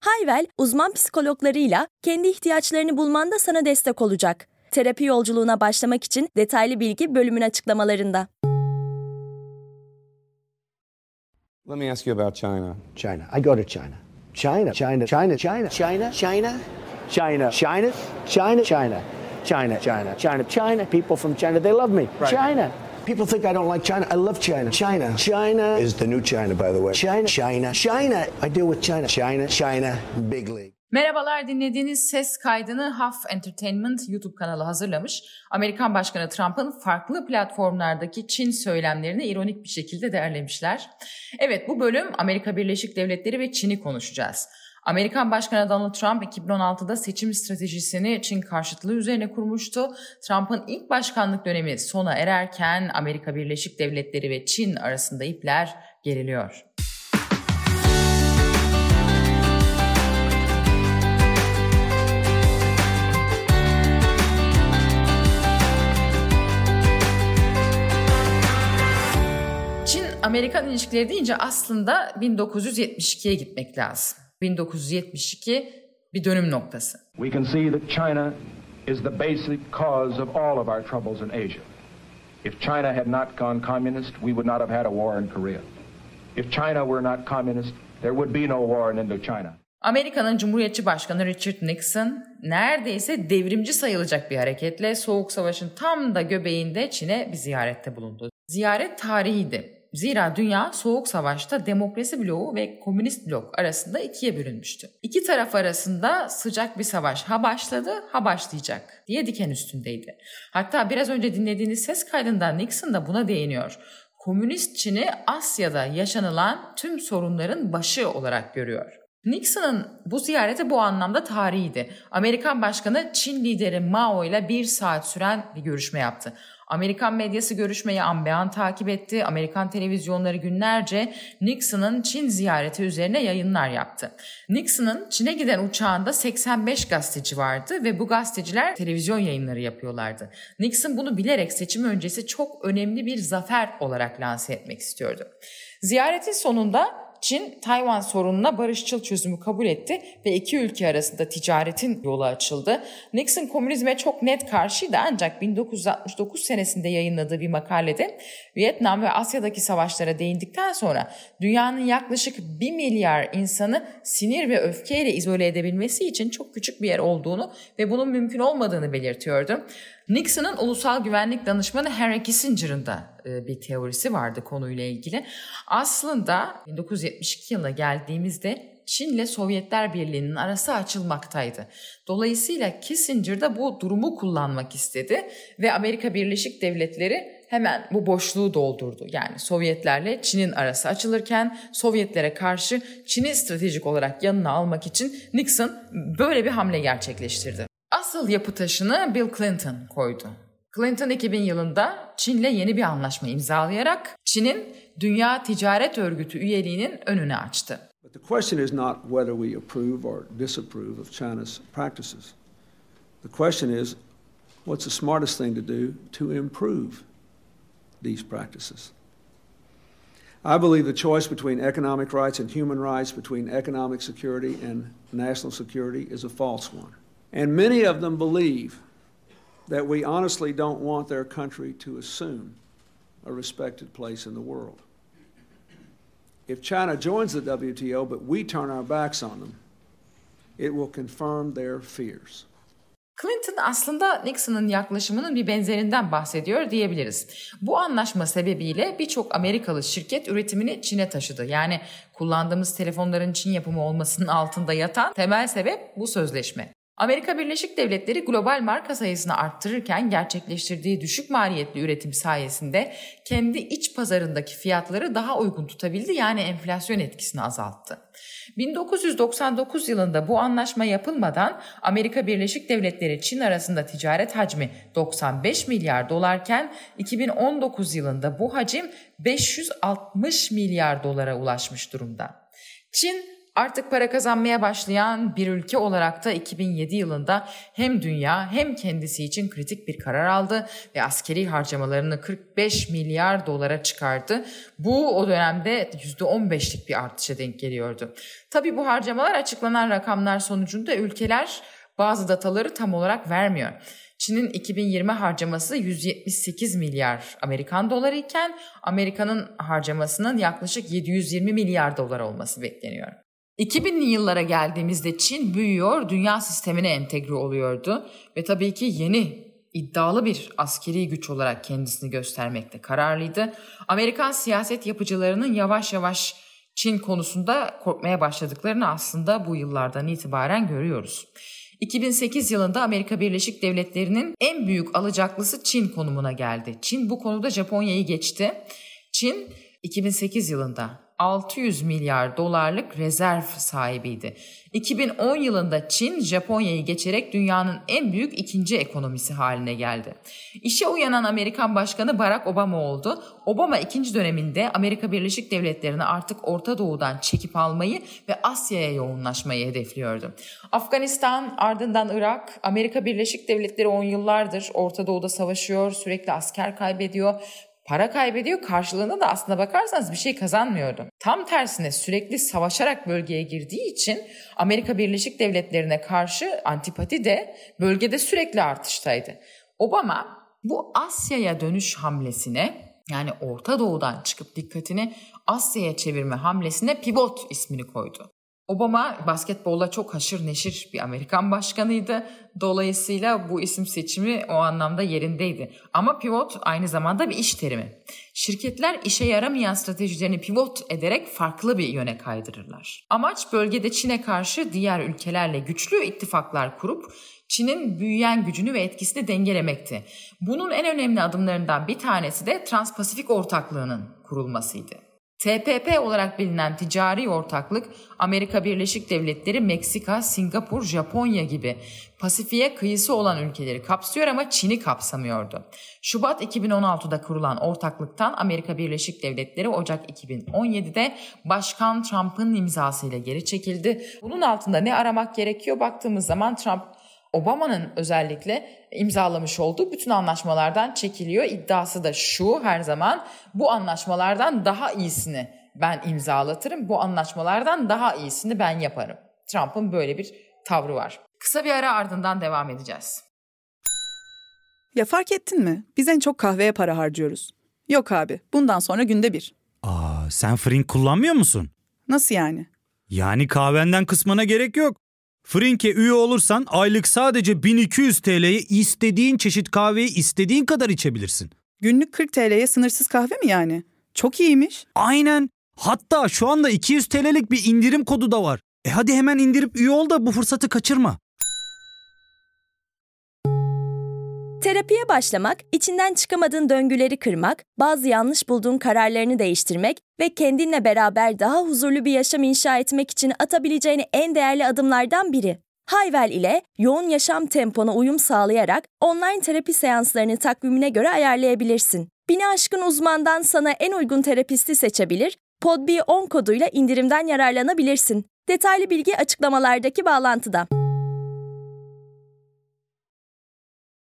Hayvel, uzman psikologlarıyla kendi ihtiyaçlarını bulmanda sana destek olacak. Terapi yolculuğuna başlamak için detaylı bilgi bölümün açıklamalarında. Let me ask you about China. China. I go to China. China, China, China, China, China, China, China, China, China, China, China, China, China, China. People from China, they love me. China. People think I don't like China. I love China. China. China is the new China, by the way. China, China, China. I deal with China. China, China, big league. Merhabalar dinlediğiniz ses kaydını Huff Entertainment YouTube kanalı hazırlamış. Amerikan Başkanı Trump'ın farklı platformlardaki Çin söylemlerini ironik bir şekilde derlemişler. Evet bu bölüm Amerika Birleşik Devletleri ve Çin'i konuşacağız. Amerikan Başkanı Donald Trump 2016'da seçim stratejisini Çin karşıtlığı üzerine kurmuştu. Trump'ın ilk başkanlık dönemi sona ererken Amerika Birleşik Devletleri ve Çin arasında ipler geriliyor. Çin-Amerikan ilişkileri deyince aslında 1972'ye gitmek lazım. 1972 bir dönüm noktası. We can see that China is the basic cause of all of our troubles in Asia. If China had not gone communist, we would not have had a war in Korea. If China were not communist, there would be no war in Indochina. Amerika'nın Cumhuriyetçi Başkanı Richard Nixon neredeyse devrimci sayılacak bir hareketle Soğuk Savaş'ın tam da göbeğinde Çin'e bir ziyarette bulundu. Ziyaret tarihiydi. Zira dünya Soğuk Savaş'ta demokrasi bloğu ve komünist blok arasında ikiye bölünmüştü. İki taraf arasında sıcak bir savaş ha başladı ha başlayacak diye diken üstündeydi. Hatta biraz önce dinlediğiniz ses kaydında Nixon da buna değiniyor. Komünist Çin'i Asya'da yaşanılan tüm sorunların başı olarak görüyor. Nixon'ın bu ziyareti bu anlamda tarihiydi. Amerikan Başkanı Çin lideri Mao ile bir saat süren bir görüşme yaptı. Amerikan medyası görüşmeyi ambean takip etti. Amerikan televizyonları günlerce Nixon'ın Çin ziyareti üzerine yayınlar yaptı. Nixon'ın Çin'e giden uçağında 85 gazeteci vardı ve bu gazeteciler televizyon yayınları yapıyorlardı. Nixon bunu bilerek seçim öncesi çok önemli bir zafer olarak lanse etmek istiyordu. Ziyaretin sonunda Çin Tayvan sorununa barışçıl çözümü kabul etti ve iki ülke arasında ticaretin yolu açıldı. Nixon komünizme çok net karşıydı ancak 1969 senesinde yayınladığı bir makalede Vietnam ve Asya'daki savaşlara değindikten sonra dünyanın yaklaşık 1 milyar insanı sinir ve öfkeyle izole edebilmesi için çok küçük bir yer olduğunu ve bunun mümkün olmadığını belirtiyordu. Nixon'ın ulusal güvenlik danışmanı Henry Kissinger'ın da e, bir teorisi vardı konuyla ilgili. Aslında 1972 yılına geldiğimizde Çin ile Sovyetler Birliği'nin arası açılmaktaydı. Dolayısıyla Kissinger da bu durumu kullanmak istedi ve Amerika Birleşik Devletleri hemen bu boşluğu doldurdu. Yani Sovyetlerle Çin'in arası açılırken Sovyetlere karşı Çin'i stratejik olarak yanına almak için Nixon böyle bir hamle gerçekleştirdi. Asıl yapı taşını Bill Clinton koydu. Clinton 2000 yılında Çin'le yeni bir anlaşma imzalayarak Çin'in Dünya Ticaret Örgütü üyeliğinin önünü açtı. But the question is not whether we approve or disapprove of China's practices. The question is what's the smartest thing to do to improve these practices? I believe the choice between economic rights and human rights, between economic security and national security, is a false one. And many of them believe that we honestly don't want their country to assume a respected place in the world. If China joins the WTO but we turn our backs on them, it will confirm their fears. Clinton aslında Nixon'ın yaklaşımının bir benzerinden bahsediyor diyebiliriz. Bu anlaşma sebebiyle birçok Amerikalı şirket üretimini Çin'e taşıdı. Yani kullandığımız telefonların Çin yapımı olmasının altında yatan temel sebep bu sözleşme. Amerika Birleşik Devletleri global marka sayısını arttırırken gerçekleştirdiği düşük maliyetli üretim sayesinde kendi iç pazarındaki fiyatları daha uygun tutabildi yani enflasyon etkisini azalttı. 1999 yılında bu anlaşma yapılmadan Amerika Birleşik Devletleri Çin arasında ticaret hacmi 95 milyar dolarken 2019 yılında bu hacim 560 milyar dolara ulaşmış durumda. Çin Artık para kazanmaya başlayan bir ülke olarak da 2007 yılında hem dünya hem kendisi için kritik bir karar aldı ve askeri harcamalarını 45 milyar dolara çıkardı. Bu o dönemde %15'lik bir artışa denk geliyordu. Tabii bu harcamalar açıklanan rakamlar sonucunda ülkeler bazı dataları tam olarak vermiyor. Çin'in 2020 harcaması 178 milyar Amerikan doları iken Amerika'nın harcamasının yaklaşık 720 milyar dolar olması bekleniyor. 2000'li yıllara geldiğimizde Çin büyüyor, dünya sistemine entegre oluyordu ve tabii ki yeni iddialı bir askeri güç olarak kendisini göstermekte kararlıydı. Amerikan siyaset yapıcılarının yavaş yavaş Çin konusunda korkmaya başladıklarını aslında bu yıllardan itibaren görüyoruz. 2008 yılında Amerika Birleşik Devletleri'nin en büyük alacaklısı Çin konumuna geldi. Çin bu konuda Japonya'yı geçti. Çin 2008 yılında 600 milyar dolarlık rezerv sahibiydi. 2010 yılında Çin Japonya'yı geçerek dünyanın en büyük ikinci ekonomisi haline geldi. İşe uyanan Amerikan Başkanı Barack Obama oldu. Obama ikinci döneminde Amerika Birleşik Devletleri'ni artık Orta Doğu'dan çekip almayı ve Asya'ya yoğunlaşmayı hedefliyordu. Afganistan, ardından Irak, Amerika Birleşik Devletleri 10 yıllardır Orta Doğu'da savaşıyor, sürekli asker kaybediyor para kaybediyor karşılığında da aslında bakarsanız bir şey kazanmıyordu. Tam tersine sürekli savaşarak bölgeye girdiği için Amerika Birleşik Devletleri'ne karşı antipati de bölgede sürekli artıştaydı. Obama bu Asya'ya dönüş hamlesine yani Orta Doğu'dan çıkıp dikkatini Asya'ya çevirme hamlesine pivot ismini koydu. Obama basketbolla çok haşır neşir bir Amerikan başkanıydı. Dolayısıyla bu isim seçimi o anlamda yerindeydi. Ama pivot aynı zamanda bir iş terimi. Şirketler işe yaramayan stratejilerini pivot ederek farklı bir yöne kaydırırlar. Amaç bölgede Çin'e karşı diğer ülkelerle güçlü ittifaklar kurup Çin'in büyüyen gücünü ve etkisini dengelemekti. Bunun en önemli adımlarından bir tanesi de Transpasifik Ortaklığı'nın kurulmasıydı. TPP olarak bilinen ticari ortaklık Amerika Birleşik Devletleri, Meksika, Singapur, Japonya gibi Pasifik'e kıyısı olan ülkeleri kapsıyor ama Çin'i kapsamıyordu. Şubat 2016'da kurulan ortaklıktan Amerika Birleşik Devletleri Ocak 2017'de Başkan Trump'ın imzasıyla geri çekildi. Bunun altında ne aramak gerekiyor baktığımız zaman Trump Obama'nın özellikle imzalamış olduğu bütün anlaşmalardan çekiliyor. İddiası da şu her zaman bu anlaşmalardan daha iyisini ben imzalatırım. Bu anlaşmalardan daha iyisini ben yaparım. Trump'ın böyle bir tavrı var. Kısa bir ara ardından devam edeceğiz. Ya fark ettin mi? Biz en çok kahveye para harcıyoruz. Yok abi, bundan sonra günde bir. Aa, sen Frink kullanmıyor musun? Nasıl yani? Yani kahvenden kısmına gerek yok. Frink'e üye olursan aylık sadece 1200 TL'ye istediğin çeşit kahveyi istediğin kadar içebilirsin. Günlük 40 TL'ye sınırsız kahve mi yani? Çok iyiymiş. Aynen. Hatta şu anda 200 TL'lik bir indirim kodu da var. E hadi hemen indirip üye ol da bu fırsatı kaçırma. Terapiye başlamak, içinden çıkamadığın döngüleri kırmak, bazı yanlış bulduğun kararlarını değiştirmek ve kendinle beraber daha huzurlu bir yaşam inşa etmek için atabileceğin en değerli adımlardan biri. Hayvel ile yoğun yaşam tempona uyum sağlayarak online terapi seanslarını takvimine göre ayarlayabilirsin. Bini aşkın uzmandan sana en uygun terapisti seçebilir, podb10 koduyla indirimden yararlanabilirsin. Detaylı bilgi açıklamalardaki bağlantıda.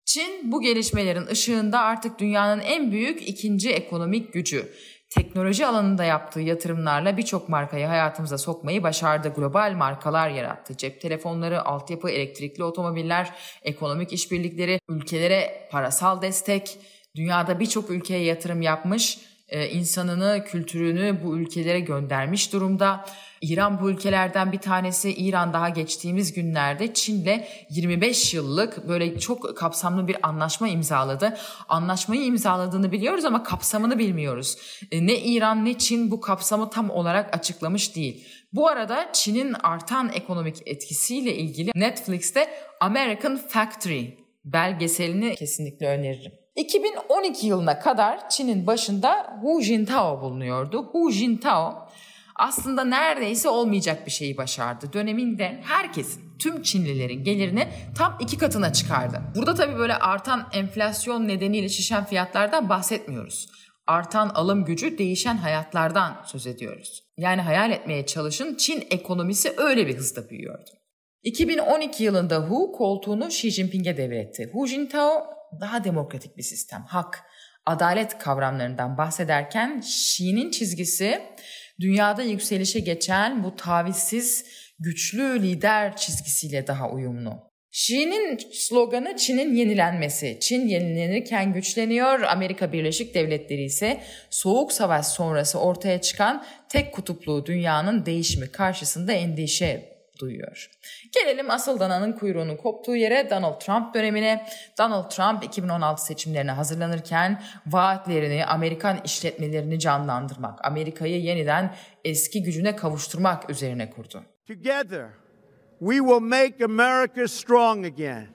Çin bu gelişmelerin ışığında artık dünyanın en büyük ikinci ekonomik gücü. Teknoloji alanında yaptığı yatırımlarla birçok markayı hayatımıza sokmayı başardı. Global markalar yarattı. Cep telefonları, altyapı, elektrikli otomobiller, ekonomik işbirlikleri, ülkelere parasal destek, dünyada birçok ülkeye yatırım yapmış, insanını, kültürünü bu ülkelere göndermiş durumda. İran bu ülkelerden bir tanesi. İran daha geçtiğimiz günlerde Çin'le 25 yıllık böyle çok kapsamlı bir anlaşma imzaladı. Anlaşmayı imzaladığını biliyoruz ama kapsamını bilmiyoruz. E, ne İran ne Çin bu kapsamı tam olarak açıklamış değil. Bu arada Çin'in artan ekonomik etkisiyle ilgili Netflix'te American Factory belgeselini kesinlikle öneririm. 2012 yılına kadar Çin'in başında Hu Jintao bulunuyordu. Hu Jintao aslında neredeyse olmayacak bir şeyi başardı. Döneminde herkesin, tüm Çinlilerin gelirini tam iki katına çıkardı. Burada tabii böyle artan enflasyon nedeniyle şişen fiyatlardan bahsetmiyoruz. Artan alım gücü, değişen hayatlardan söz ediyoruz. Yani hayal etmeye çalışın Çin ekonomisi öyle bir hızda büyüyordu. 2012 yılında Hu koltuğunu Xi Jinping'e devretti. Hu Jintao daha demokratik bir sistem, hak, adalet kavramlarından bahsederken Xi'nin çizgisi dünyada yükselişe geçen bu tavizsiz güçlü lider çizgisiyle daha uyumlu. Xi'nin sloganı Çin'in yenilenmesi. Çin yenilenirken güçleniyor, Amerika Birleşik Devletleri ise Soğuk Savaş sonrası ortaya çıkan tek kutuplu dünyanın değişimi karşısında endişe duyuyor. Gelelim asıl dananın kuyruğunun koptuğu yere Donald Trump dönemine. Donald Trump 2016 seçimlerine hazırlanırken vaatlerini, Amerikan işletmelerini canlandırmak, Amerika'yı yeniden eski gücüne kavuşturmak üzerine kurdu. Together we will make America strong again.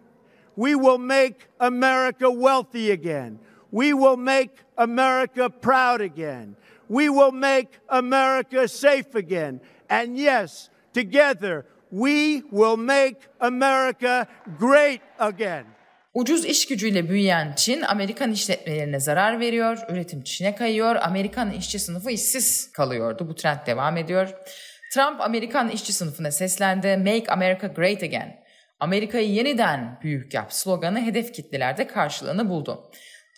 We will make America wealthy again. We will make America proud again. We will make America safe again. And yes, together we will make America great again. Ucuz iş gücüyle büyüyen Çin, Amerikan işletmelerine zarar veriyor, üretim Çin'e kayıyor, Amerikan işçi sınıfı işsiz kalıyordu. Bu trend devam ediyor. Trump Amerikan işçi sınıfına seslendi, Make America Great Again. Amerika'yı yeniden büyük yap sloganı hedef kitlelerde karşılığını buldu.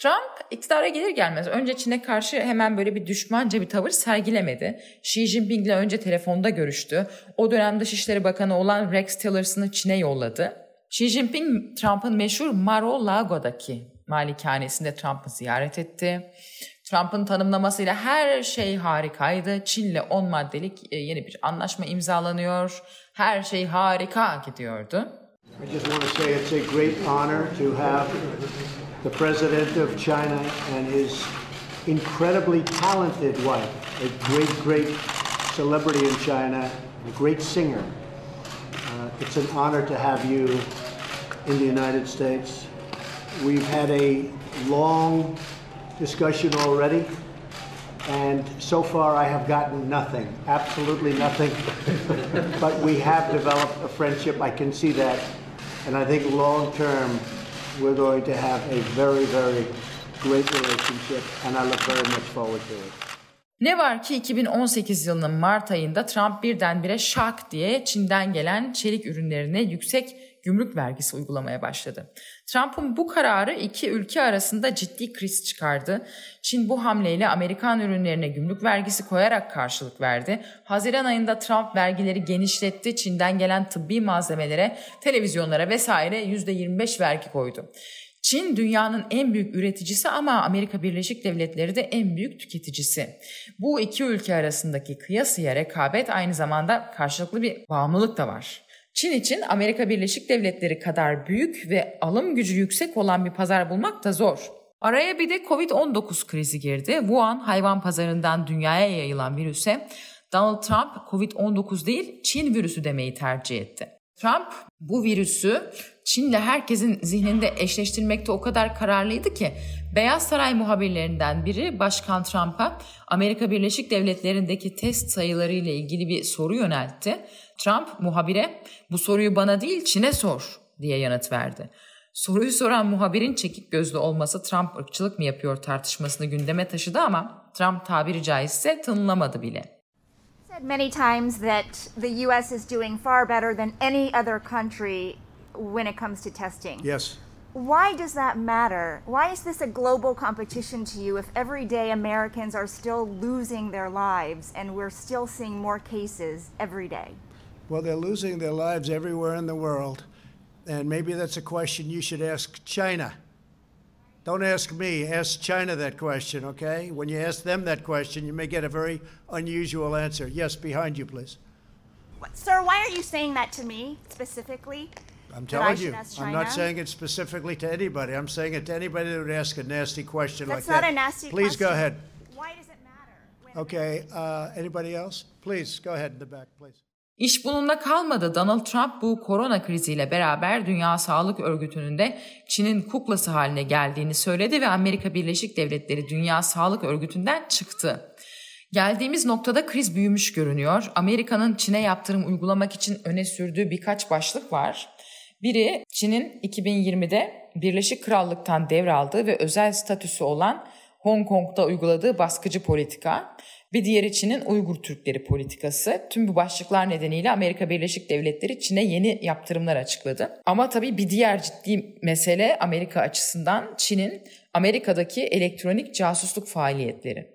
Trump iktidara gelir gelmez önce Çin'e karşı hemen böyle bir düşmanca bir tavır sergilemedi. Xi Jinping'le önce telefonda görüştü. O dönem Dışişleri Bakanı olan Rex Tillerson'ı Çin'e yolladı. Xi Jinping Trump'ın meşhur Mar-a-Lago'daki malikanesinde Trump'ı ziyaret etti. Trump'ın tanımlamasıyla her şey harikaydı. Çin'le 10 maddelik e, yeni bir anlaşma imzalanıyor. Her şey harika gidiyordu. I just want to say it's a great honor to have the president of China and his incredibly talented wife, a great, great celebrity in China, a great singer. Uh, it's an honor to have you in the United States. We've had a long discussion already, and so far I have gotten nothing, absolutely nothing. but we have developed a friendship, I can see that, and I think long term we're going to have a very, very great relationship, and I look very much forward to it. Ne var ki 2018 yılının Mart ayında Trump birdenbire şak diye Çin'den gelen çelik ürünlerine yüksek gümrük vergisi uygulamaya başladı. Trump'ın bu kararı iki ülke arasında ciddi kriz çıkardı. Çin bu hamleyle Amerikan ürünlerine gümrük vergisi koyarak karşılık verdi. Haziran ayında Trump vergileri genişletti. Çin'den gelen tıbbi malzemelere, televizyonlara vesaire %25 vergi koydu. Çin dünyanın en büyük üreticisi ama Amerika Birleşik Devletleri de en büyük tüketicisi. Bu iki ülke arasındaki kıyasıya rekabet aynı zamanda karşılıklı bir bağımlılık da var. Çin için Amerika Birleşik Devletleri kadar büyük ve alım gücü yüksek olan bir pazar bulmak da zor. Araya bir de Covid-19 krizi girdi. Wuhan hayvan pazarından dünyaya yayılan virüse Donald Trump Covid-19 değil Çin virüsü demeyi tercih etti. Trump bu virüsü Çin'le herkesin zihninde eşleştirmekte o kadar kararlıydı ki Beyaz Saray muhabirlerinden biri Başkan Trump'a Amerika Birleşik Devletleri'ndeki test sayıları ile ilgili bir soru yöneltti. Trump muhabire bu soruyu bana değil Çin'e sor diye yanıt verdi. Soruyu soran muhabirin çekik gözlü olması Trump ırkçılık mı yapıyor tartışmasını gündeme taşıdı ama Trump tabiri caizse tınlamadı bile. Said many times that the US is doing far better than any other country when it comes to testing. Yes. Why does that matter? Why is this a global competition to you if every day Americans are still losing their lives and we're still seeing more cases every day? Well, they're losing their lives everywhere in the world. And maybe that's a question you should ask China. Don't ask me, ask China that question, okay? When you ask them that question, you may get a very unusual answer. Yes, behind you, please. What, sir, why are you saying that to me specifically? I'm telling you. I'm not saying it specifically to anybody. I'm saying it to anybody that would ask a nasty question That's like that. That's not a nasty Please go ahead. Why does it matter Okay, uh, anybody else? Please, go ahead in the back, please. İş bununla kalmadı. Donald Trump bu korona kriziyle beraber Dünya Sağlık Örgütü'nün de Çin'in kuklası haline geldiğini söyledi ve Amerika Birleşik Devletleri Dünya Sağlık Örgütü'nden çıktı. Geldiğimiz noktada kriz büyümüş görünüyor. Amerika'nın Çin'e yaptırım uygulamak için öne sürdüğü birkaç başlık var. Biri Çin'in 2020'de Birleşik Krallık'tan devraldığı ve özel statüsü olan Hong Kong'da uyguladığı baskıcı politika. Bir diğeri Çin'in Uygur Türkleri politikası. Tüm bu başlıklar nedeniyle Amerika Birleşik Devletleri Çin'e yeni yaptırımlar açıkladı. Ama tabii bir diğer ciddi mesele Amerika açısından Çin'in Amerika'daki elektronik casusluk faaliyetleri.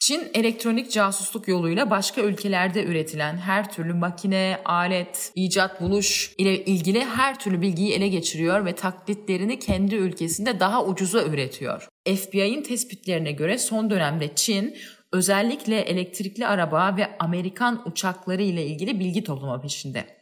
Çin elektronik casusluk yoluyla başka ülkelerde üretilen her türlü makine, alet, icat, buluş ile ilgili her türlü bilgiyi ele geçiriyor ve taklitlerini kendi ülkesinde daha ucuza üretiyor. FBI'nin tespitlerine göre son dönemde Çin özellikle elektrikli araba ve Amerikan uçakları ile ilgili bilgi toplama peşinde.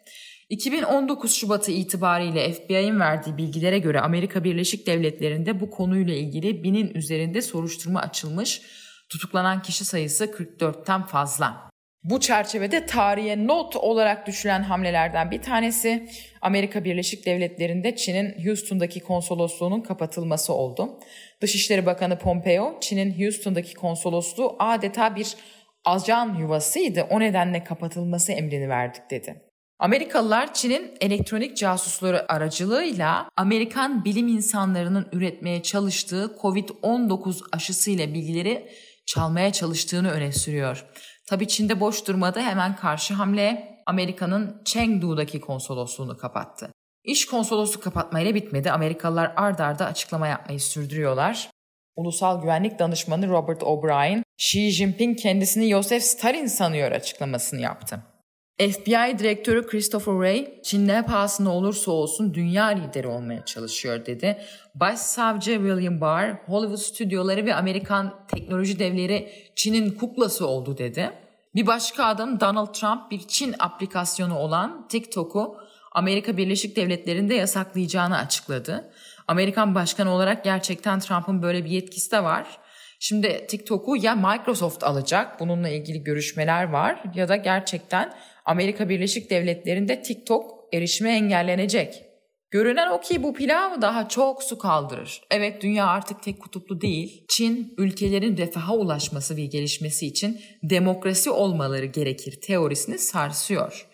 2019 Şubat'ı itibariyle FBI'nin verdiği bilgilere göre Amerika Birleşik Devletleri'nde bu konuyla ilgili binin üzerinde soruşturma açılmış Tutuklanan kişi sayısı 44'ten fazla. Bu çerçevede tarihe not olarak düşülen hamlelerden bir tanesi Amerika Birleşik Devletleri'nde Çin'in Houston'daki konsolosluğunun kapatılması oldu. Dışişleri Bakanı Pompeo, Çin'in Houston'daki konsolosluğu adeta bir ajan yuvasıydı. O nedenle kapatılması emrini verdik dedi. Amerikalılar Çin'in elektronik casusları aracılığıyla Amerikan bilim insanlarının üretmeye çalıştığı COVID-19 aşısıyla bilgileri çalmaya çalıştığını öne sürüyor. Tabii Çin'de boş durmadı hemen karşı hamle Amerika'nın Chengdu'daki konsolosluğunu kapattı. İş konsolosluğu kapatmayla bitmedi. Amerikalılar ard arda açıklama yapmayı sürdürüyorlar. Ulusal Güvenlik Danışmanı Robert O'Brien, Xi Jinping kendisini Joseph Stalin sanıyor açıklamasını yaptı. FBI Direktörü Christopher Wray, Çin ne pahasına olursa olsun dünya lideri olmaya çalışıyor dedi. Başsavcı William Barr, Hollywood stüdyoları ve Amerikan teknoloji devleri Çin'in kuklası oldu dedi. Bir başka adam Donald Trump bir Çin aplikasyonu olan TikTok'u Amerika Birleşik Devletleri'nde yasaklayacağını açıkladı. Amerikan başkanı olarak gerçekten Trump'ın böyle bir yetkisi de var. Şimdi TikTok'u ya Microsoft alacak, bununla ilgili görüşmeler var ya da gerçekten Amerika Birleşik Devletleri'nde TikTok erişime engellenecek. Görünen o ki bu pilav daha çok su kaldırır. Evet dünya artık tek kutuplu değil. Çin ülkelerin refaha ulaşması ve gelişmesi için demokrasi olmaları gerekir teorisini sarsıyor.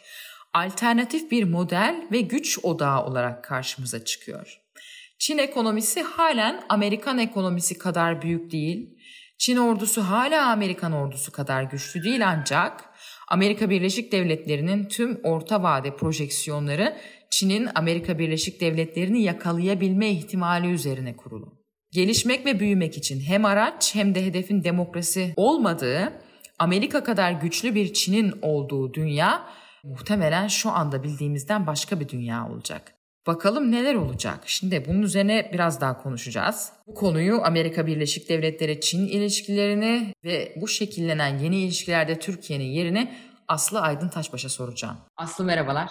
Alternatif bir model ve güç odağı olarak karşımıza çıkıyor. Çin ekonomisi halen Amerikan ekonomisi kadar büyük değil. Çin ordusu hala Amerikan ordusu kadar güçlü değil ancak Amerika Birleşik Devletleri'nin tüm orta vade projeksiyonları Çin'in Amerika Birleşik Devletleri'ni yakalayabilme ihtimali üzerine kurulu. Gelişmek ve büyümek için hem araç hem de hedefin demokrasi olmadığı, Amerika kadar güçlü bir Çin'in olduğu dünya muhtemelen şu anda bildiğimizden başka bir dünya olacak. Bakalım neler olacak? Şimdi bunun üzerine biraz daha konuşacağız. Bu konuyu Amerika Birleşik Devletleri Çin ilişkilerini ve bu şekillenen yeni ilişkilerde Türkiye'nin yerini Aslı Aydın Taşbaş'a soracağım. Aslı merhabalar.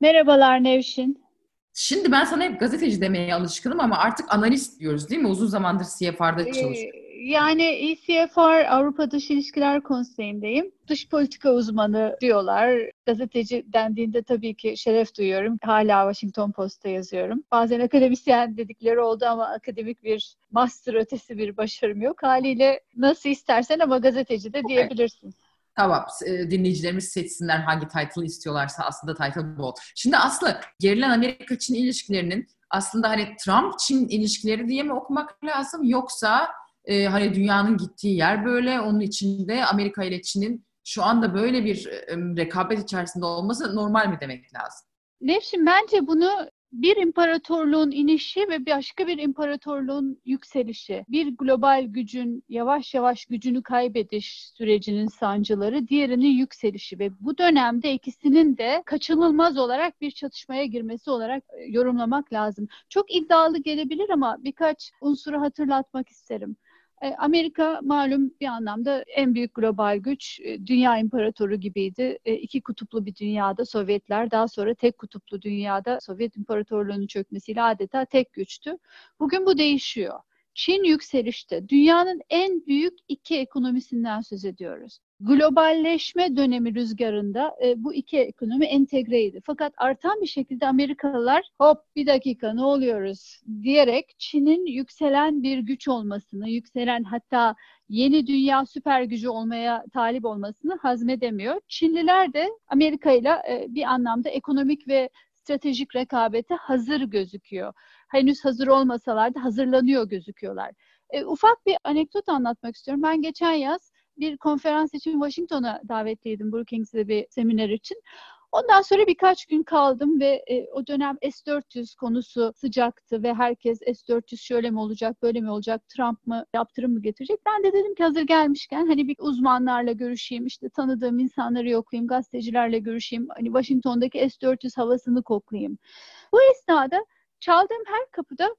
Merhabalar Nevşin. Şimdi ben sana hep gazeteci demeye alışkınım ama artık analist diyoruz değil mi? Uzun zamandır CFR'da ee, çalışıyorum. Yani ECFR Avrupa Dış İlişkiler Konseyi'ndeyim. Dış politika uzmanı diyorlar. Gazeteci dendiğinde tabii ki şeref duyuyorum. Hala Washington Post'ta yazıyorum. Bazen akademisyen dedikleri oldu ama akademik bir master ötesi bir başarım yok. Haliyle nasıl istersen ama gazeteci de diyebilirsin. Okay. Tamam e, dinleyicilerimiz seçsinler hangi title istiyorlarsa aslında title bu. Şimdi Aslı gerilen Amerika-Çin ilişkilerinin aslında hani Trump-Çin ilişkileri diye mi okumak lazım yoksa e, hani dünyanın gittiği yer böyle onun içinde Amerika ile Çin'in şu anda böyle bir e, rekabet içerisinde olması normal mi demek lazım? Nevşin bence bunu bir imparatorluğun inişi ve başka bir imparatorluğun yükselişi, bir global gücün yavaş yavaş gücünü kaybediş sürecinin sancıları, diğerinin yükselişi ve bu dönemde ikisinin de kaçınılmaz olarak bir çatışmaya girmesi olarak e, yorumlamak lazım. Çok iddialı gelebilir ama birkaç unsuru hatırlatmak isterim. E, Amerika malum bir anlamda en büyük global güç, e, dünya imparatoru gibiydi. E, iki kutuplu bir dünyada Sovyetler, daha sonra tek kutuplu dünyada Sovyet İmparatorluğu'nun çökmesiyle adeta tek güçtü. Bugün bu değişiyor. Çin yükselişte. Dünyanın en büyük iki ekonomisinden söz ediyoruz. Globalleşme dönemi rüzgarında e, bu iki ekonomi entegreydi. Fakat artan bir şekilde Amerikalılar hop bir dakika ne oluyoruz diyerek Çin'in yükselen bir güç olmasını, yükselen hatta yeni dünya süper gücü olmaya talip olmasını hazmedemiyor. Çinliler de Amerika ile bir anlamda ekonomik ve stratejik rekabete hazır gözüküyor. Henüz hazır olmasalar da hazırlanıyor gözüküyorlar. E, ufak bir anekdot anlatmak istiyorum. Ben geçen yaz bir konferans için Washington'a davetliydim Brookings'de bir seminer için. Ondan sonra birkaç gün kaldım ve e, o dönem S-400 konusu sıcaktı ve herkes S-400 şöyle mi olacak, böyle mi olacak, Trump mı, yaptırım mı getirecek? Ben de dedim ki hazır gelmişken hani bir uzmanlarla görüşeyim, işte tanıdığım insanları yoklayayım, gazetecilerle görüşeyim, hani Washington'daki S-400 havasını koklayayım. Bu esnada çaldığım her kapıda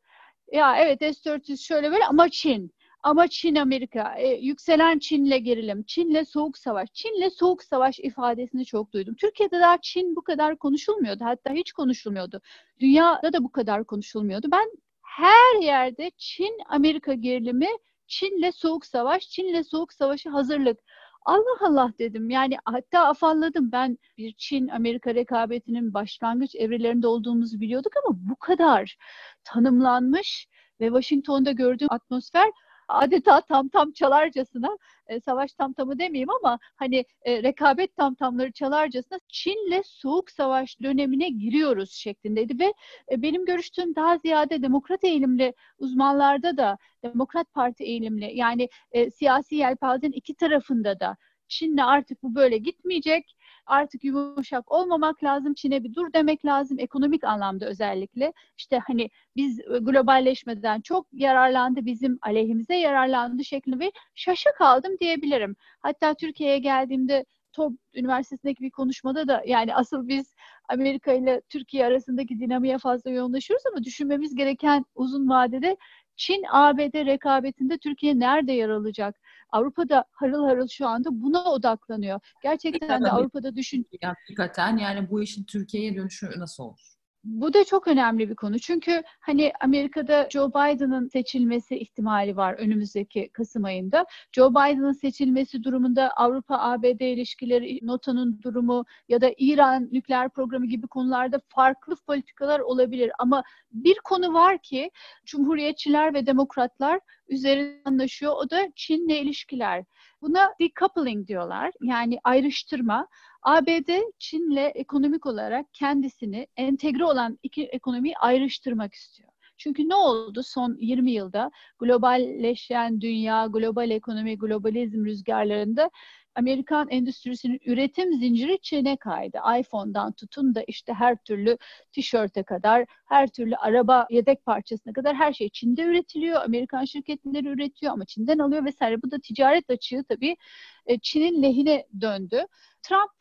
ya evet S-400 şöyle böyle ama Çin, ama Çin Amerika, e, yükselen Çin'le gerilim, Çin'le soğuk savaş, Çin'le soğuk savaş ifadesini çok duydum. Türkiye'de daha Çin bu kadar konuşulmuyordu. Hatta hiç konuşulmuyordu. Dünyada da bu kadar konuşulmuyordu. Ben her yerde Çin Amerika gerilimi, Çin'le soğuk savaş, Çin'le soğuk savaşı hazırlık. Allah Allah dedim. Yani hatta afalladım. Ben bir Çin-Amerika rekabetinin başlangıç evrelerinde olduğumuzu biliyorduk ama bu kadar tanımlanmış ve Washington'da gördüğüm atmosfer adeta tam tam çalarcasına e, savaş tam tamı demeyeyim ama hani e, rekabet tam tamları çalarcasına Çin'le soğuk savaş dönemine giriyoruz şeklindeydi ve e, benim görüştüğüm daha ziyade demokrat eğilimli uzmanlarda da Demokrat Parti eğilimli yani e, siyasi yelpazenin iki tarafında da Çin'le artık bu böyle gitmeyecek artık yumuşak olmamak lazım. Çin'e bir dur demek lazım ekonomik anlamda özellikle. İşte hani biz e, globalleşmeden çok yararlandı, bizim aleyhimize yararlandı şeklinde ve şaşı kaldım diyebilirim. Hatta Türkiye'ye geldiğimde TOB Üniversitesi'ndeki bir konuşmada da yani asıl biz Amerika ile Türkiye arasındaki dinamiğe fazla yoğunlaşıyoruz ama düşünmemiz gereken uzun vadede Çin-ABD rekabetinde Türkiye nerede yer alacak? Avrupa'da harıl harıl şu anda buna odaklanıyor. Gerçekten de Avrupa'da düşün... Hakikaten yani bu işin Türkiye'ye dönüşü nasıl olur? Bu da çok önemli bir konu. Çünkü hani Amerika'da Joe Biden'ın seçilmesi ihtimali var önümüzdeki Kasım ayında. Joe Biden'ın seçilmesi durumunda Avrupa-ABD ilişkileri, NATO'nun durumu ya da İran nükleer programı gibi konularda farklı politikalar olabilir. Ama bir konu var ki Cumhuriyetçiler ve Demokratlar üzerinde anlaşıyor. O da Çin'le ilişkiler. Buna decoupling diyorlar. Yani ayrıştırma. ABD Çin'le ekonomik olarak kendisini entegre olan iki ekonomiyi ayrıştırmak istiyor. Çünkü ne oldu son 20 yılda globalleşen dünya, global ekonomi, globalizm rüzgarlarında Amerikan endüstrisinin üretim zinciri Çin'e kaydı. iPhone'dan tutun da işte her türlü tişörte kadar, her türlü araba yedek parçasına kadar her şey Çin'de üretiliyor. Amerikan şirketleri üretiyor ama Çin'den alıyor vesaire. Bu da ticaret açığı tabii e, Çin'in lehine döndü. Trump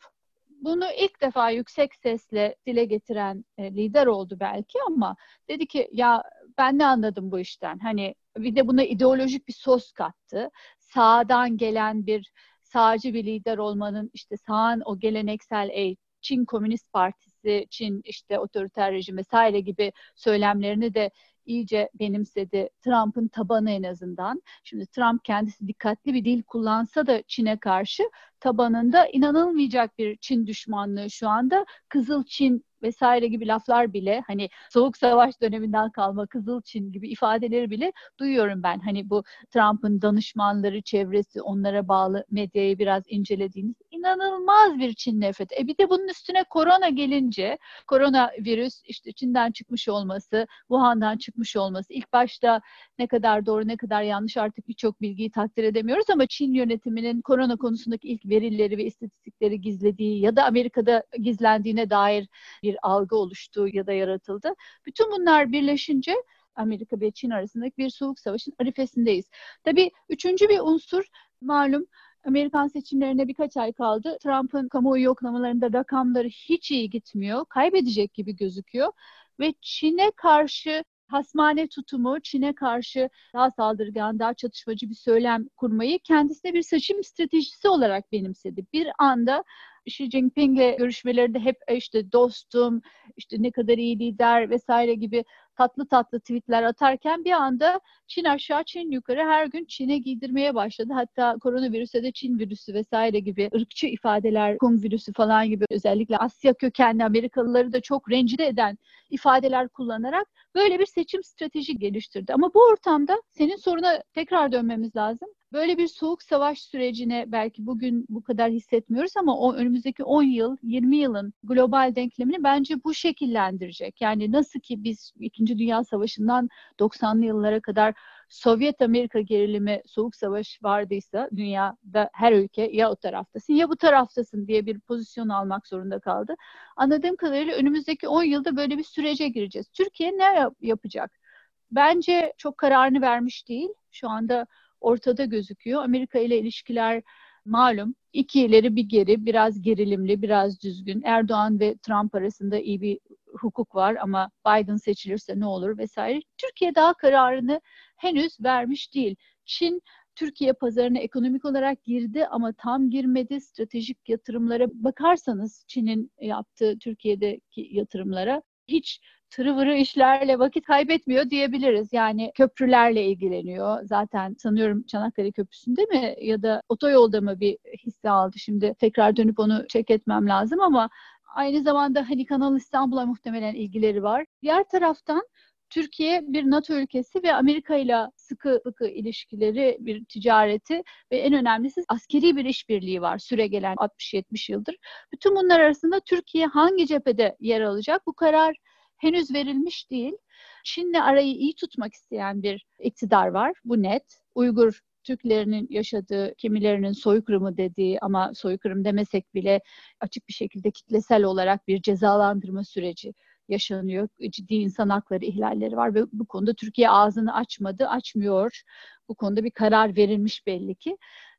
bunu ilk defa yüksek sesle dile getiren e, lider oldu belki ama dedi ki ya ben ne anladım bu işten? Hani bir de buna ideolojik bir sos kattı. Sağdan gelen bir sağcı bir lider olmanın işte sağın o geleneksel e, Çin Komünist Partisi, Çin işte otoriter rejim vesaire gibi söylemlerini de iyice benimsedi. Trump'ın tabanı en azından. Şimdi Trump kendisi dikkatli bir dil kullansa da Çin'e karşı tabanında inanılmayacak bir Çin düşmanlığı şu anda. Kızıl Çin vesaire gibi laflar bile hani soğuk savaş döneminden kalma Kızıl Çin gibi ifadeleri bile duyuyorum ben. Hani bu Trump'ın danışmanları, çevresi, onlara bağlı medyayı biraz incelediğiniz inanılmaz bir Çin nefreti. E bir de bunun üstüne korona gelince, korona virüs işte Çin'den çıkmış olması, Wuhan'dan çıkmış olması ilk başta ne kadar doğru ne kadar yanlış artık birçok bilgiyi takdir edemiyoruz ama Çin yönetiminin korona konusundaki ilk verileri ve istatistikleri gizlediği ya da Amerika'da gizlendiğine dair bir algı oluştu ya da yaratıldı. Bütün bunlar birleşince Amerika ve Çin arasındaki bir soğuk savaşın arifesindeyiz. Tabii üçüncü bir unsur malum Amerikan seçimlerine birkaç ay kaldı. Trump'ın kamuoyu yoklamalarında rakamları hiç iyi gitmiyor. Kaybedecek gibi gözüküyor. Ve Çin'e karşı hasmane tutumu, Çin'e karşı daha saldırgan, daha çatışmacı bir söylem kurmayı kendisine bir seçim stratejisi olarak benimsedi. Bir anda Xi Jinping'le görüşmelerinde hep işte dostum, işte ne kadar iyi lider vesaire gibi tatlı tatlı tweetler atarken bir anda Çin aşağı Çin yukarı her gün Çin'e giydirmeye başladı. Hatta koronavirüse de Çin virüsü vesaire gibi ırkçı ifadeler, Kung virüsü falan gibi özellikle Asya kökenli Amerikalıları da çok rencide eden ifadeler kullanarak böyle bir seçim strateji geliştirdi. Ama bu ortamda senin soruna tekrar dönmemiz lazım. Böyle bir soğuk savaş sürecine belki bugün bu kadar hissetmiyoruz ama o önümüzdeki 10 yıl, 20 yılın global denklemini bence bu şekillendirecek. Yani nasıl ki biz 2. Dünya Savaşı'ndan 90'lı yıllara kadar Sovyet Amerika gerilimi, soğuk savaş vardıysa dünyada her ülke ya o taraftasın ya bu taraftasın diye bir pozisyon almak zorunda kaldı. Anladığım kadarıyla önümüzdeki 10 yılda böyle bir sürece gireceğiz. Türkiye ne yap- yapacak? Bence çok kararını vermiş değil. Şu anda ortada gözüküyor. Amerika ile ilişkiler malum iki ileri bir geri, biraz gerilimli, biraz düzgün. Erdoğan ve Trump arasında iyi bir hukuk var ama Biden seçilirse ne olur vesaire. Türkiye daha kararını henüz vermiş değil. Çin Türkiye pazarına ekonomik olarak girdi ama tam girmedi. Stratejik yatırımlara bakarsanız Çin'in yaptığı Türkiye'deki yatırımlara hiç tırıvırı işlerle vakit kaybetmiyor diyebiliriz. Yani köprülerle ilgileniyor. Zaten sanıyorum Çanakkale Köprüsü'nde mi ya da otoyolda mı bir hisse aldı. Şimdi tekrar dönüp onu çek etmem lazım ama aynı zamanda hani Kanal İstanbul'a muhtemelen ilgileri var. Diğer taraftan Türkiye bir NATO ülkesi ve Amerika ile sıkı sıkı ilişkileri, bir ticareti ve en önemlisi askeri bir işbirliği var süre gelen 60-70 yıldır. Bütün bunlar arasında Türkiye hangi cephede yer alacak? Bu karar henüz verilmiş değil. Çin'le arayı iyi tutmak isteyen bir iktidar var. Bu net. Uygur Türklerinin yaşadığı, kimilerinin soykırımı dediği ama soykırım demesek bile açık bir şekilde kitlesel olarak bir cezalandırma süreci yaşanıyor. Ciddi insan hakları ihlalleri var ve bu konuda Türkiye ağzını açmadı, açmıyor. Bu konuda bir karar verilmiş belli ki.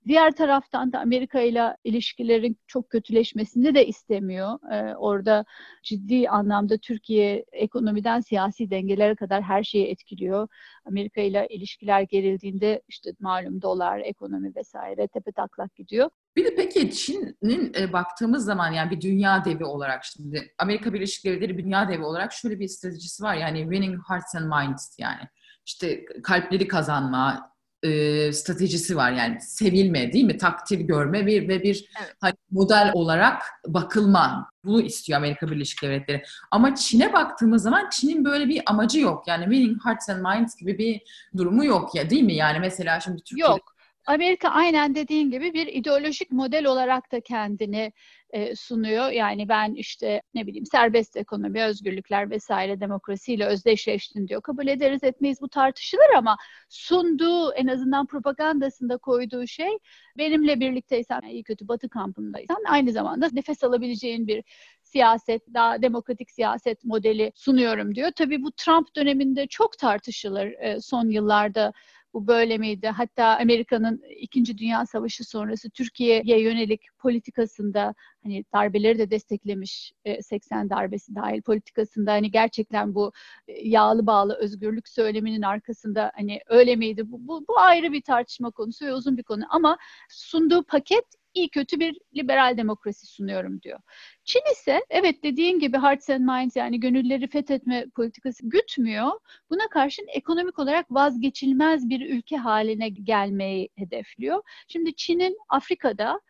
Diğer taraftan da Amerika ile ilişkilerin çok kötüleşmesini de istemiyor. Ee, orada ciddi anlamda Türkiye ekonomiden siyasi dengelere kadar her şeyi etkiliyor. Amerika ile ilişkiler gerildiğinde işte malum dolar, ekonomi vesaire tepe taklak gidiyor. Bir de peki Çin'in e, baktığımız zaman yani bir dünya devi olarak şimdi Amerika Birleşik Devletleri dünya devi olarak şöyle bir stratejisi var yani winning hearts and minds yani işte kalpleri kazanma, e, stratejisi var. Yani sevilme değil mi? Takdir görme bir ve bir evet. hani model olarak bakılma. Bunu istiyor Amerika Birleşik Devletleri. Ama Çin'e baktığımız zaman Çin'in böyle bir amacı yok. Yani winning hearts and minds gibi bir durumu yok ya değil mi? Yani mesela şimdi Türkiye'de yok Amerika aynen dediğin gibi bir ideolojik model olarak da kendini e, sunuyor. Yani ben işte ne bileyim serbest ekonomi, özgürlükler vesaire demokrasiyle özdeşleştin diyor. Kabul ederiz etmeyiz bu tartışılır ama sunduğu en azından propagandasında koyduğu şey benimle birlikteysen iyi kötü batı kampındaysan aynı zamanda nefes alabileceğin bir siyaset, daha demokratik siyaset modeli sunuyorum diyor. Tabii bu Trump döneminde çok tartışılır e, son yıllarda bu böyle miydi? Hatta Amerika'nın İkinci Dünya Savaşı sonrası Türkiye'ye yönelik politikasında hani darbeleri de desteklemiş 80 e, darbesi dahil politikasında hani gerçekten bu e, yağlı bağlı özgürlük söyleminin arkasında hani öyle miydi? Bu, bu, bu ayrı bir tartışma konusu ve uzun bir konu ama sunduğu paket iyi kötü bir liberal demokrasi sunuyorum diyor. Çin ise evet dediğin gibi hearts and minds yani gönülleri fethetme politikası gütmüyor. Buna karşın ekonomik olarak vazgeçilmez bir ülke haline gelmeyi hedefliyor. Şimdi Çin'in Afrika'da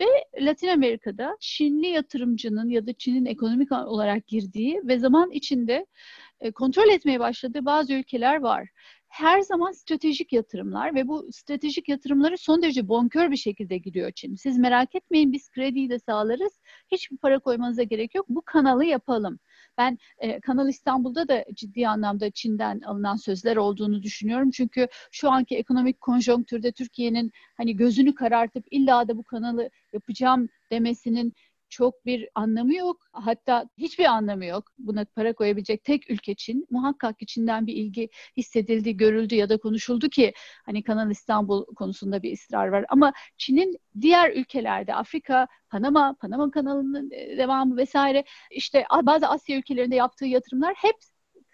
ve Latin Amerika'da Çinli yatırımcının ya da Çin'in ekonomik olarak girdiği ve zaman içinde e, kontrol etmeye başladığı bazı ülkeler var her zaman stratejik yatırımlar ve bu stratejik yatırımları son derece bonkör bir şekilde gidiyor Çin. Siz merak etmeyin biz krediyi de sağlarız. Hiçbir para koymanıza gerek yok. Bu kanalı yapalım. Ben e, Kanal İstanbul'da da ciddi anlamda Çin'den alınan sözler olduğunu düşünüyorum. Çünkü şu anki ekonomik konjonktürde Türkiye'nin hani gözünü karartıp illa da bu kanalı yapacağım demesinin çok bir anlamı yok. Hatta hiçbir anlamı yok. Buna para koyabilecek tek ülke Çin. Muhakkak Çin'den bir ilgi hissedildi, görüldü ya da konuşuldu ki hani Kanal İstanbul konusunda bir ısrar var. Ama Çin'in diğer ülkelerde Afrika, Panama, Panama kanalının e, devamı vesaire işte bazı Asya ülkelerinde yaptığı yatırımlar hep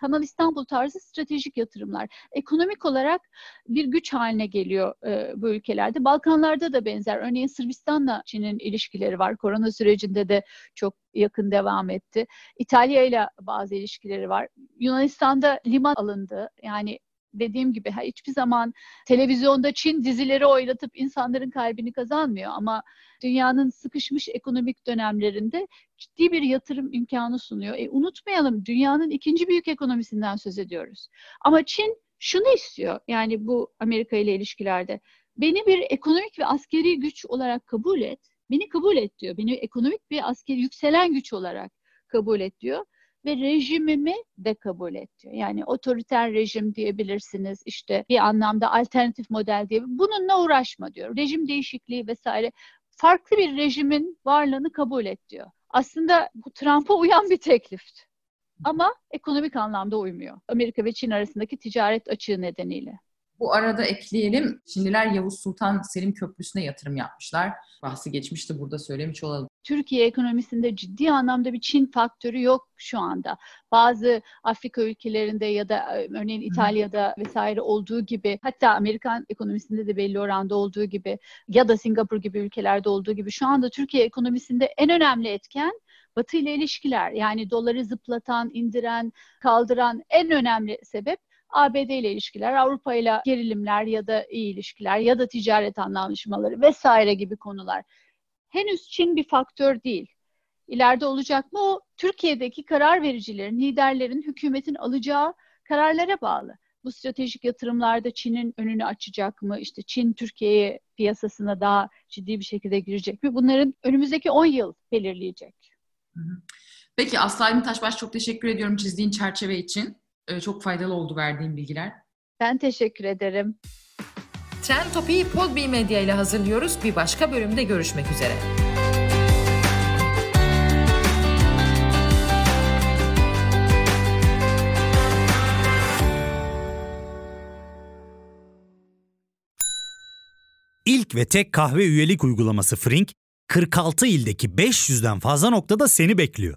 Kanal İstanbul tarzı stratejik yatırımlar. Ekonomik olarak bir güç haline geliyor e, bu ülkelerde. Balkanlarda da benzer. Örneğin Sırbistan'la Çin'in ilişkileri var. Korona sürecinde de çok yakın devam etti. İtalya ile bazı ilişkileri var. Yunanistan'da liman alındı. Yani dediğim gibi hiçbir zaman televizyonda Çin dizileri oynatıp insanların kalbini kazanmıyor ama dünyanın sıkışmış ekonomik dönemlerinde ciddi bir yatırım imkanı sunuyor. E, unutmayalım dünyanın ikinci büyük ekonomisinden söz ediyoruz. Ama Çin şunu istiyor yani bu Amerika ile ilişkilerde beni bir ekonomik ve askeri güç olarak kabul et. Beni kabul et diyor. Beni ekonomik bir askeri yükselen güç olarak kabul et diyor ve rejimimi de kabul et diyor. Yani otoriter rejim diyebilirsiniz işte bir anlamda alternatif model diye. Bununla uğraşma diyor. Rejim değişikliği vesaire farklı bir rejimin varlığını kabul et diyor. Aslında bu Trump'a uyan bir teklifti. Ama ekonomik anlamda uymuyor. Amerika ve Çin arasındaki ticaret açığı nedeniyle. Bu arada ekleyelim. Çinliler Yavuz Sultan Selim Köprüsü'ne yatırım yapmışlar. Bahsi geçmişti burada söylemiş olalım. Türkiye ekonomisinde ciddi anlamda bir Çin faktörü yok şu anda. Bazı Afrika ülkelerinde ya da e, örneğin İtalya'da vesaire olduğu gibi hatta Amerikan ekonomisinde de belli oranda olduğu gibi ya da Singapur gibi ülkelerde olduğu gibi şu anda Türkiye ekonomisinde en önemli etken Batı ile ilişkiler. Yani doları zıplatan, indiren, kaldıran en önemli sebep ABD ile ilişkiler, Avrupa ile gerilimler ya da iyi ilişkiler ya da ticaret anlaşmaları vesaire gibi konular. Henüz Çin bir faktör değil. İleride olacak mı o Türkiye'deki karar vericilerin, liderlerin, hükümetin alacağı kararlara bağlı. Bu stratejik yatırımlarda Çin'in önünü açacak mı? İşte Çin Türkiye piyasasına daha ciddi bir şekilde girecek mi? Bunların önümüzdeki 10 yıl belirleyecek. Peki Aslı Aydın Taşbaş çok teşekkür ediyorum çizdiğin çerçeve için. Ee, çok faydalı oldu verdiğin bilgiler. Ben teşekkür ederim. Trend Topi'yi Podbi Medya ile hazırlıyoruz. Bir başka bölümde görüşmek üzere. İlk ve tek kahve üyelik uygulaması Frink, 46 ildeki 500'den fazla noktada seni bekliyor.